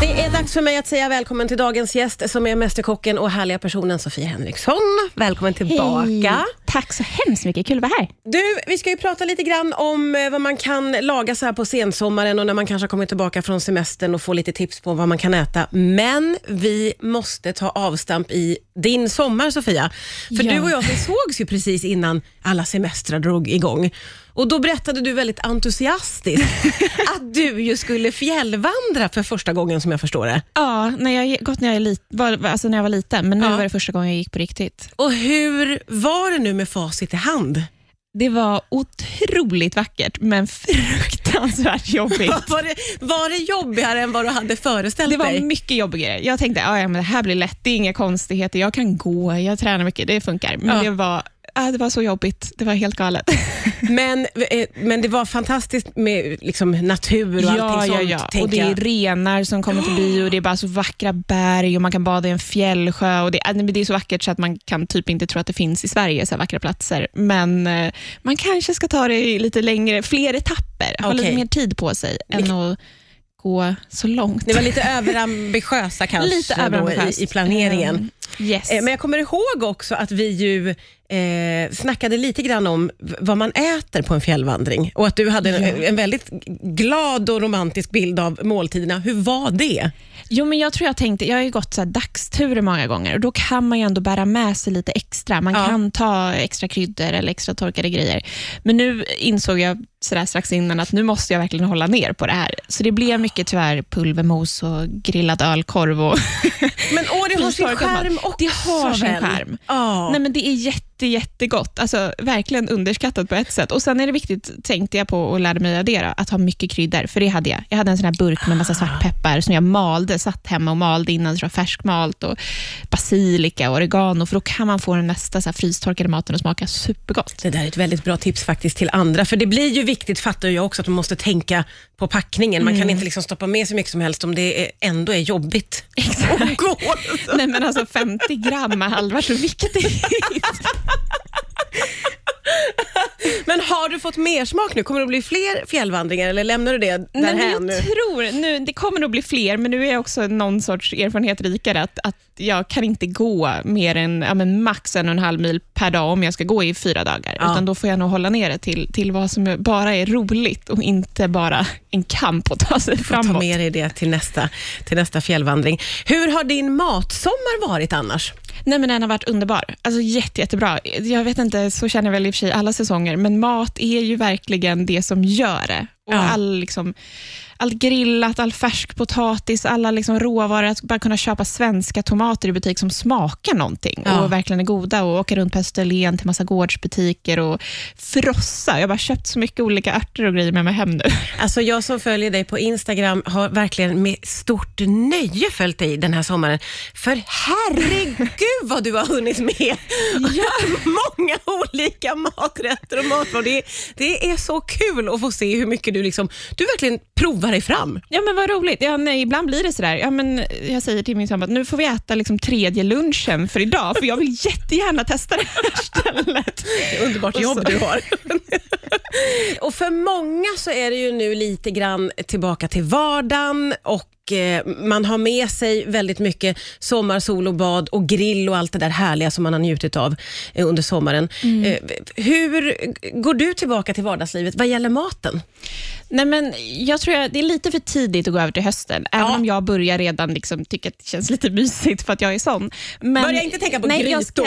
Det är dags för mig att säga välkommen till dagens gäst som är Mästerkocken och härliga personen Sofia Henriksson. Välkommen tillbaka. Hej. Tack så hemskt mycket, kul att vara här. Du, vi ska ju prata lite grann om eh, vad man kan laga så här på sensommaren och när man kanske har kommit tillbaka från semestern och få lite tips på vad man kan äta. Men vi måste ta avstamp i din sommar Sofia. För Ja. du och jag vi sågs ju precis innan alla semestrar drog igång. Och Då berättade du väldigt entusiastiskt att du ju skulle fjällvandra för första gången som jag förstår det. Ja, när jag gått när jag, var, alltså när jag var liten, men nu Ja. var det första gången jag gick på riktigt. Och hur var det nu med facit i hand? Det var otroligt vackert, men fruktansvärt jobbigt. Var det, var det jobbigare än vad du hade föreställt Det var dig? mycket jobbigare. Jag tänkte "Ja, ja, men det här blir lätt, det är inga konstigheter, jag kan gå, jag tränar mycket, det funkar. Men Ja. det, var, ja, det var så jobbigt, det var helt galet. Men, eh, men det var fantastiskt med liksom, natur och ja, allting ja, sånt. ja. Och tänker det är renar som kommer förbi och det är bara så vackra berg och man kan bada i en fjällsjö. Och det, äh, det är så vackert så att man kan typ inte tro att det finns i Sverige, så vackra platser. Men eh, man kanske ska ta det lite längre, fler etapper, ha Okej. lite mer tid på sig än att gå så långt. Ni var lite överambitiösa kanske Lite då överambitiöst. i, i planeringen. Um, yes. Eh, Men jag kommer ihåg också att vi ju eh, snackade lite grann om vad man äter på en fjällvandring och att du hade en, Ja. en väldigt glad och romantisk bild av måltiderna. Hur var det? Jo, men jag tror jag tänkte, jag har ju gått så dagsturer många gånger och då kan man ju ändå bära med sig lite extra. Man Ja. kan ta extra kryddor eller extra torkade grejer. Men nu insåg jag så där strax innan att nu måste jag verkligen hålla ner på det här. Så det blev mycket tyvärr pulvermos och grillad ölkorv. Och Men åh, det har sin skärm också det har sin skärm. Ja. Nej, men det är jätte, jättegott. Alltså, verkligen underskattat på ett sätt. Och Sen är det viktigt, tänkte jag på och lärde mig addera, att ha mycket kryddor. För det hade jag. Jag hade en sån här burk med massa svartpeppar som jag malde, satt hemma och malde innan, så färskmalt och basilika och oregano, för då kan man få den nästa så här frystorkade maten att smaka supergott. Det där är ett väldigt bra tips faktiskt till andra, för det blir ju viktigt, fattar jag också, att man måste tänka på packningen. Man Mm. kan inte liksom stoppa med så mycket som helst om det är, ändå är jobbigt att gå. Nej, men alltså 50 gram är halva så viktigt. Men har du fått mer smak nu? Kommer det bli fler fjällvandringar eller lämnar du det därhän jag nu? tror, nu, det kommer nog bli fler, men nu är jag också någon sorts erfarenhet rikare, att, att jag kan inte gå mer än ja, max en och en halv mil per dag om jag ska gå i fyra dagar, Ja. utan då får jag nog hålla ner det till, till vad som bara är roligt och inte bara en kamp att ta sig Ta framåt. med dig det till nästa, till nästa fjällvandring. Hur har din matsommar varit annars? Nej, men den har varit underbar. Alltså, jätte, jättebra. Jag vet inte, så känner jag väl i och för sig alla säsonger, men mat är ju verkligen det som gör det. Och Ja. all, liksom, allt grillat, all färsk potatis, alla liksom råvaror, att bara kunna köpa svenska tomater i butik som smakar någonting Ja. och verkligen är goda och åka runt på Österlen till massa gårdsbutiker och frossa. Jag har bara köpt så mycket olika örter och grejer med mig hem nu. Alltså jag som följer dig på Instagram har verkligen med stort nöje följt dig den här sommaren. För herregud vad du har hunnit med många olika maträtter och matvaror. Det, det är så kul att få se hur mycket du liksom, du verkligen provar dig fram. Ja, men vad roligt. Ja, nej, ibland blir det sådär. Ja, men jag säger till min sambo att nu får vi äta liksom tredje lunchen för idag, för jag vill jättegärna testa det här stället. Underbart Och jobb du har. och för många så är det ju nu lite grann tillbaka till vardagen och eh, man har med sig väldigt mycket sommar, sol och bad och grill och allt det där härliga som man har njutit av eh, under sommaren. Eh, hur går du tillbaka till vardagslivet vad gäller maten? Nej, men jag tror att det är lite för tidigt att gå över till hösten, även Ja. om jag börjar redan liksom tycka att det känns lite mysigt för att jag är sån. Men, Börja inte tänka på nej, jag grytor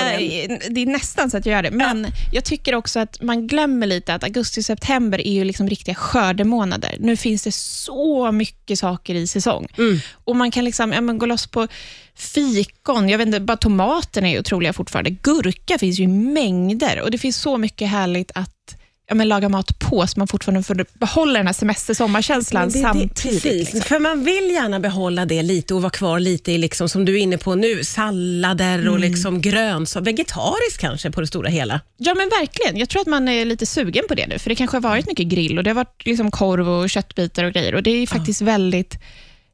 Det är nästan så att jag gör det, men jag tycker också att man glömmer lite att augusti-september är ju liksom riktiga skördemånader. Nu finns det så mycket saker i säsong. Mm. Och Man kan liksom, ja, men gå loss på fikon, jag vet inte, bara tomaterna är ju otroliga fortfarande. Gurka finns ju i mängder och det finns så mycket härligt att ja, men laga mat på, så man fortfarande får behålla den här semester-sommarkänslan samtidigt. precis. liksom. För man vill gärna behålla det lite och vara kvar lite i, liksom, som du är inne på nu, sallader Mm. och liksom grönsaker. Vegetariskt kanske på det stora hela. Ja, men verkligen. Jag tror att man är lite sugen på det nu, för det kanske har varit mycket grill och det har varit liksom korv och köttbitar och grejer och det är faktiskt väldigt,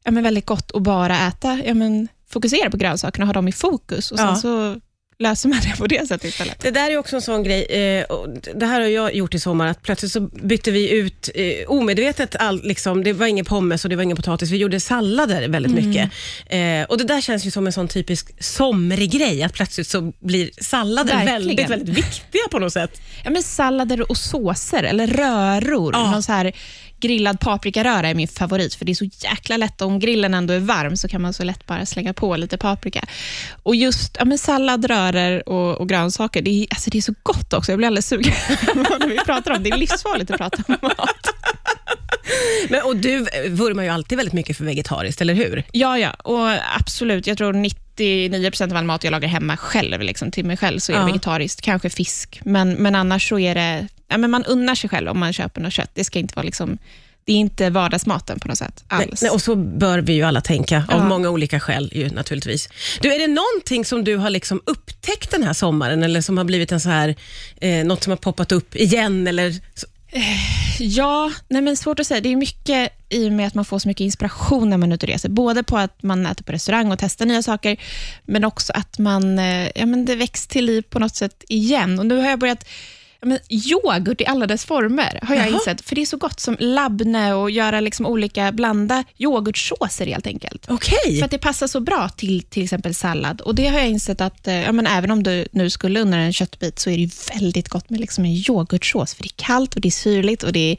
ja, men väldigt gott att bara äta, ja, men fokusera på grönsakerna och ha dem i fokus och sen Ja. så löser man det på det sättet istället. Det där är också en sån grej, eh, och det här har jag gjort i sommar, att plötsligt så bytte vi ut eh, omedvetet, all, liksom, det var ingen pommes och det var ingen potatis, vi gjorde sallader väldigt Mm. mycket. Eh, och Det där känns ju som en sån typisk somrig grej, att plötsligt så blir sallader Verkligen. väldigt, väldigt viktiga på något sätt. Ja, men sallader och såser, eller röror. Ja. Någon så här grillad paprikaröra är min favorit, för det är så jäkla lätt. Om grillen ändå är varm så kan man så lätt bara slänga på lite paprika. Och just ja, men sallad, röror och, och grönsaker, det är, alltså det är så gott också. Jag blir alldeles sugen när vi pratar om det. Det är livsfarligt att prata om mat. Men, och du vurmar ju alltid väldigt mycket för vegetariskt, eller hur? Ja, ja, och absolut. Jag tror 99 procent av all mat jag lagar hemma själv, liksom, till mig själv, så är Ja. vegetariskt. Kanske fisk, men, men annars så är det... Ja, men man unnar sig själv om man köper något kött. Det ska inte vara liksom... Det är inte vardagsmaten på något sätt Nej, alls. nej, och så bör vi ju alla tänka, av Ja. många olika skäl ju, naturligtvis. Du, är det någonting som du har liksom upptäckt den här sommaren, eller som har blivit en så här, eh, något som har poppat upp igen? Eller, så- Ja, nej men svårt att säga. Det är mycket i och med att man får så mycket inspiration när man är ute och reser. Både på att man äter på restaurang och testar nya saker, men också att man, eh, ja, men det väcks till liv på något sätt igen. Och nu har jag börjat Ja, men yoghurt i alla dess former har jag Jaha. insett, för det är så gott som labne och göra liksom olika, blanda yoghurtsåser helt enkelt. Okej. För att det passar så bra till till exempel sallad. Och Det har jag insett att eh, ja, men även om du nu skulle dig en köttbit så är det ju väldigt gott med liksom en yoghurtsås. För det är kallt och det är syrligt och det är...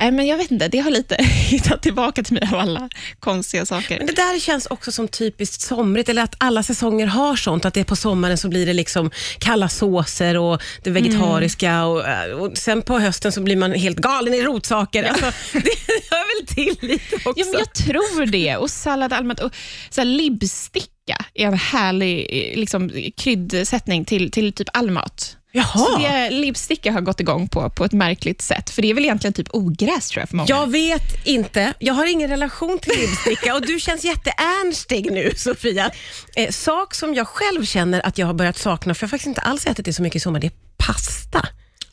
Nej, men jag vet inte, det har lite hittat tillbaka till mig av alla konstiga saker. Men det där känns också som typiskt somrigt, eller att alla säsonger har sånt, att det är på sommaren så blir det liksom kalla såser och det vegetariska och, eh, och sen på hösten så blir man helt galen i rotsaker. Alltså, det hör väl till lite också. Ja, men jag tror det. Och sallad allmänt. Och så här, libsticka är en härlig eh, liksom, kryddsättning till, till typ all mat. Jaha. Så det libsticka har gått igång på, på ett märkligt sätt. För det är väl egentligen typ ogräs tror jag för många. Jag vet inte. Jag har ingen relation till lipsticka och du känns jätteernstig nu, Sofia. Eh, sak som jag själv känner att jag har börjat sakna, för jag har faktiskt inte alls ätit det så mycket i sommar, det är pasta.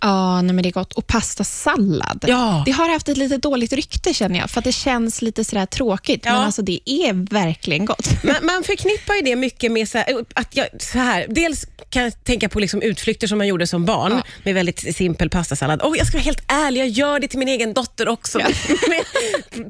Ja, nej, men det är gott. Och pastasallad. Ja. Det har haft ett lite dåligt rykte känner jag, för att det känns lite sådär tråkigt. Ja. Men alltså det är verkligen gott. Man, man förknippar ju det mycket med så här, att jag, så här, dels kan jag tänka på liksom utflykter som man gjorde som barn Ja. med väldigt simpel pastasallad. Och jag ska vara helt ärlig, jag gör det till min egen dotter också. Ja. med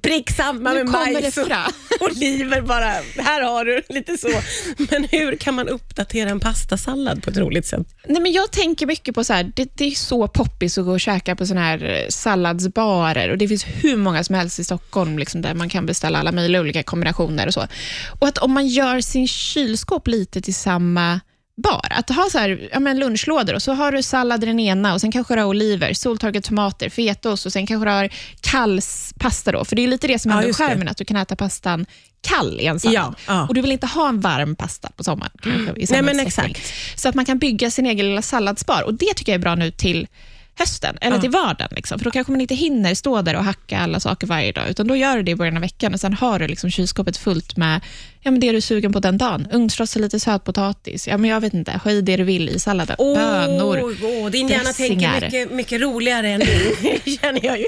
prick samma Nu med majs och oliver bara. Här har du, lite så. Men hur kan man uppdatera en pastasallad på ett roligt sätt? Nej, men jag tänker mycket på så här, det, det är så poppis att gå och käka på såna här eh, salladsbarer och det finns hur många som helst i Stockholm liksom, där man kan beställa alla möjliga olika kombinationer och så. Och att om man gör sin kylskåp lite till samma bar, att ha så här, ja, men lunchlådor och så har du sallad i den ena och sen kanske du har oliver, soltorkade tomater, fetaost och sen kanske du har kall s- pasta då, för det är lite det som Ja, är det. skärmen, att du kan äta pastan kall i en sallad. Ja, ja. Och du vill inte ha en varm pasta på sommaren. kanske, i Nej, men exakt. Så att man kan bygga sin egen lilla salladsbar. Och Det tycker jag är bra nu till hösten, eller Ja. till vardagen. Liksom. För Då kanske man inte hinner stå där och hacka alla saker varje dag, utan då gör du det i början av veckan och sen har du liksom kylskåpet fullt med ja, men det du är sugen på den dagen. Ugnsrost och lite sötpotatis. Ja, men jag vet inte, ha i det du vill i salladen. Åh, Bönor. åh, din hjärna tänker dressingar. mycket, mycket roligare än din, känner jag ju.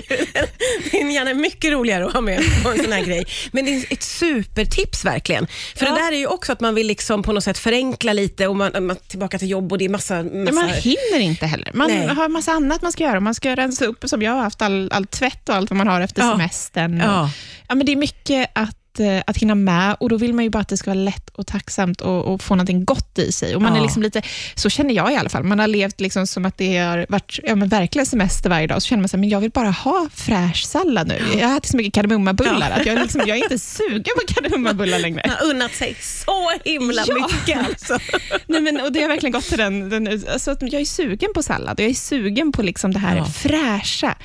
Din hjärna är mycket roligare att ha med på en sån här grej. Men det är ett supertips verkligen. För Ja. det där är ju också att man vill liksom på något sätt förenkla lite och man, man tillbaka till jobb och det är massa... Ja, massa man hinner inte heller. Man Nej. har massa annat man ska göra. Man ska rensa upp, som jag har haft, all, all tvätt och allt vad man har efter Ja. semestern. Ja. Ja, men det är mycket att, eh, att hinna med och då vill man ju bara att det ska vara lätt och tacksamt och, och få någonting gott i sig. Och man Ja. är liksom lite, så känner jag i alla fall. Man har levt liksom som att det har varit ja, men verkligen semester varje dag. Så känner man här, men jag vill bara ha fräsch sallad nu. Jag har ätit så mycket kardemummabullar Ja. att jag, liksom, jag är inte sugen på kardemummabullar längre. Man har unnat sig så himla Ja. mycket alltså. Nej, men, och det har verkligen gått till den, den alltså, att jag är sugen på sallad och jag är sugen på liksom det här Ja. fräscha.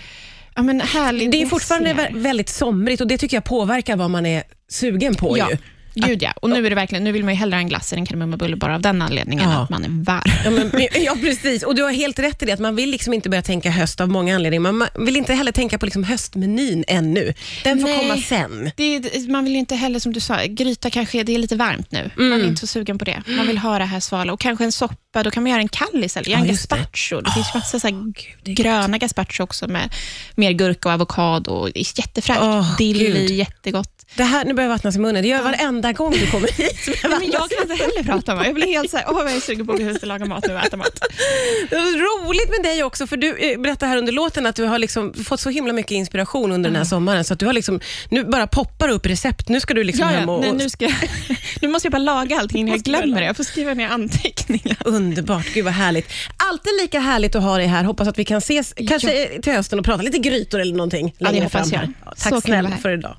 Ja, Det är fortfarande vä- väldigt somrigt och det tycker jag påverkar vad man är sugen på Ja, ju. gud ja. Och nu, är det verkligen, nu vill man ju hellre ha en glass än en kardemummabulle bara av den anledningen Ja. att man är varm. Ja, men, ja, precis. Och du har helt rätt i det, att man vill liksom inte börja tänka höst av många anledningar. Man vill inte heller tänka på liksom höstmenyn ännu. Den får Nej. komma sen. Är, man vill inte heller, som du sa, gryta kanske, det är lite varmt nu. Man Mm. är inte så sugen på det. Man vill ha det här svala. Och kanske en soppa, då kan man göra en kall istället. Ja, en just det. gazpacho. Det, finns massa så är gröna gazpacho också med mer gurka och avokado. Jättefräscht. Åh, Dill gud. jättegott. Det här, nu börjar jag vattnas i munnen. Det gör jag varenda gång du kommer hit. så Men jag kan inte heller prata det. Jag blir helt så här, åh vad jag är sugen på att gå ut och laga mat nu och äta mat. Det var roligt med dig också, för du eh, berättade här under låten att du har liksom fått så himla mycket inspiration under den här sommaren, så att du har liksom, nu bara poppar upp recept. Nu ska du liksom Ja, hem ja. och... Nej, nu, ska nu måste jag bara laga allting innan jag glömmer det. Jag får skriva ner anteckningar. Underbart, gud vad härligt. Alltid lika härligt att ha dig här. Hoppas att vi kan ses kanske till hösten och prata lite grytor eller någonting det längre hoppas fram jag. här. Ja, Så tack vara snälla för idag.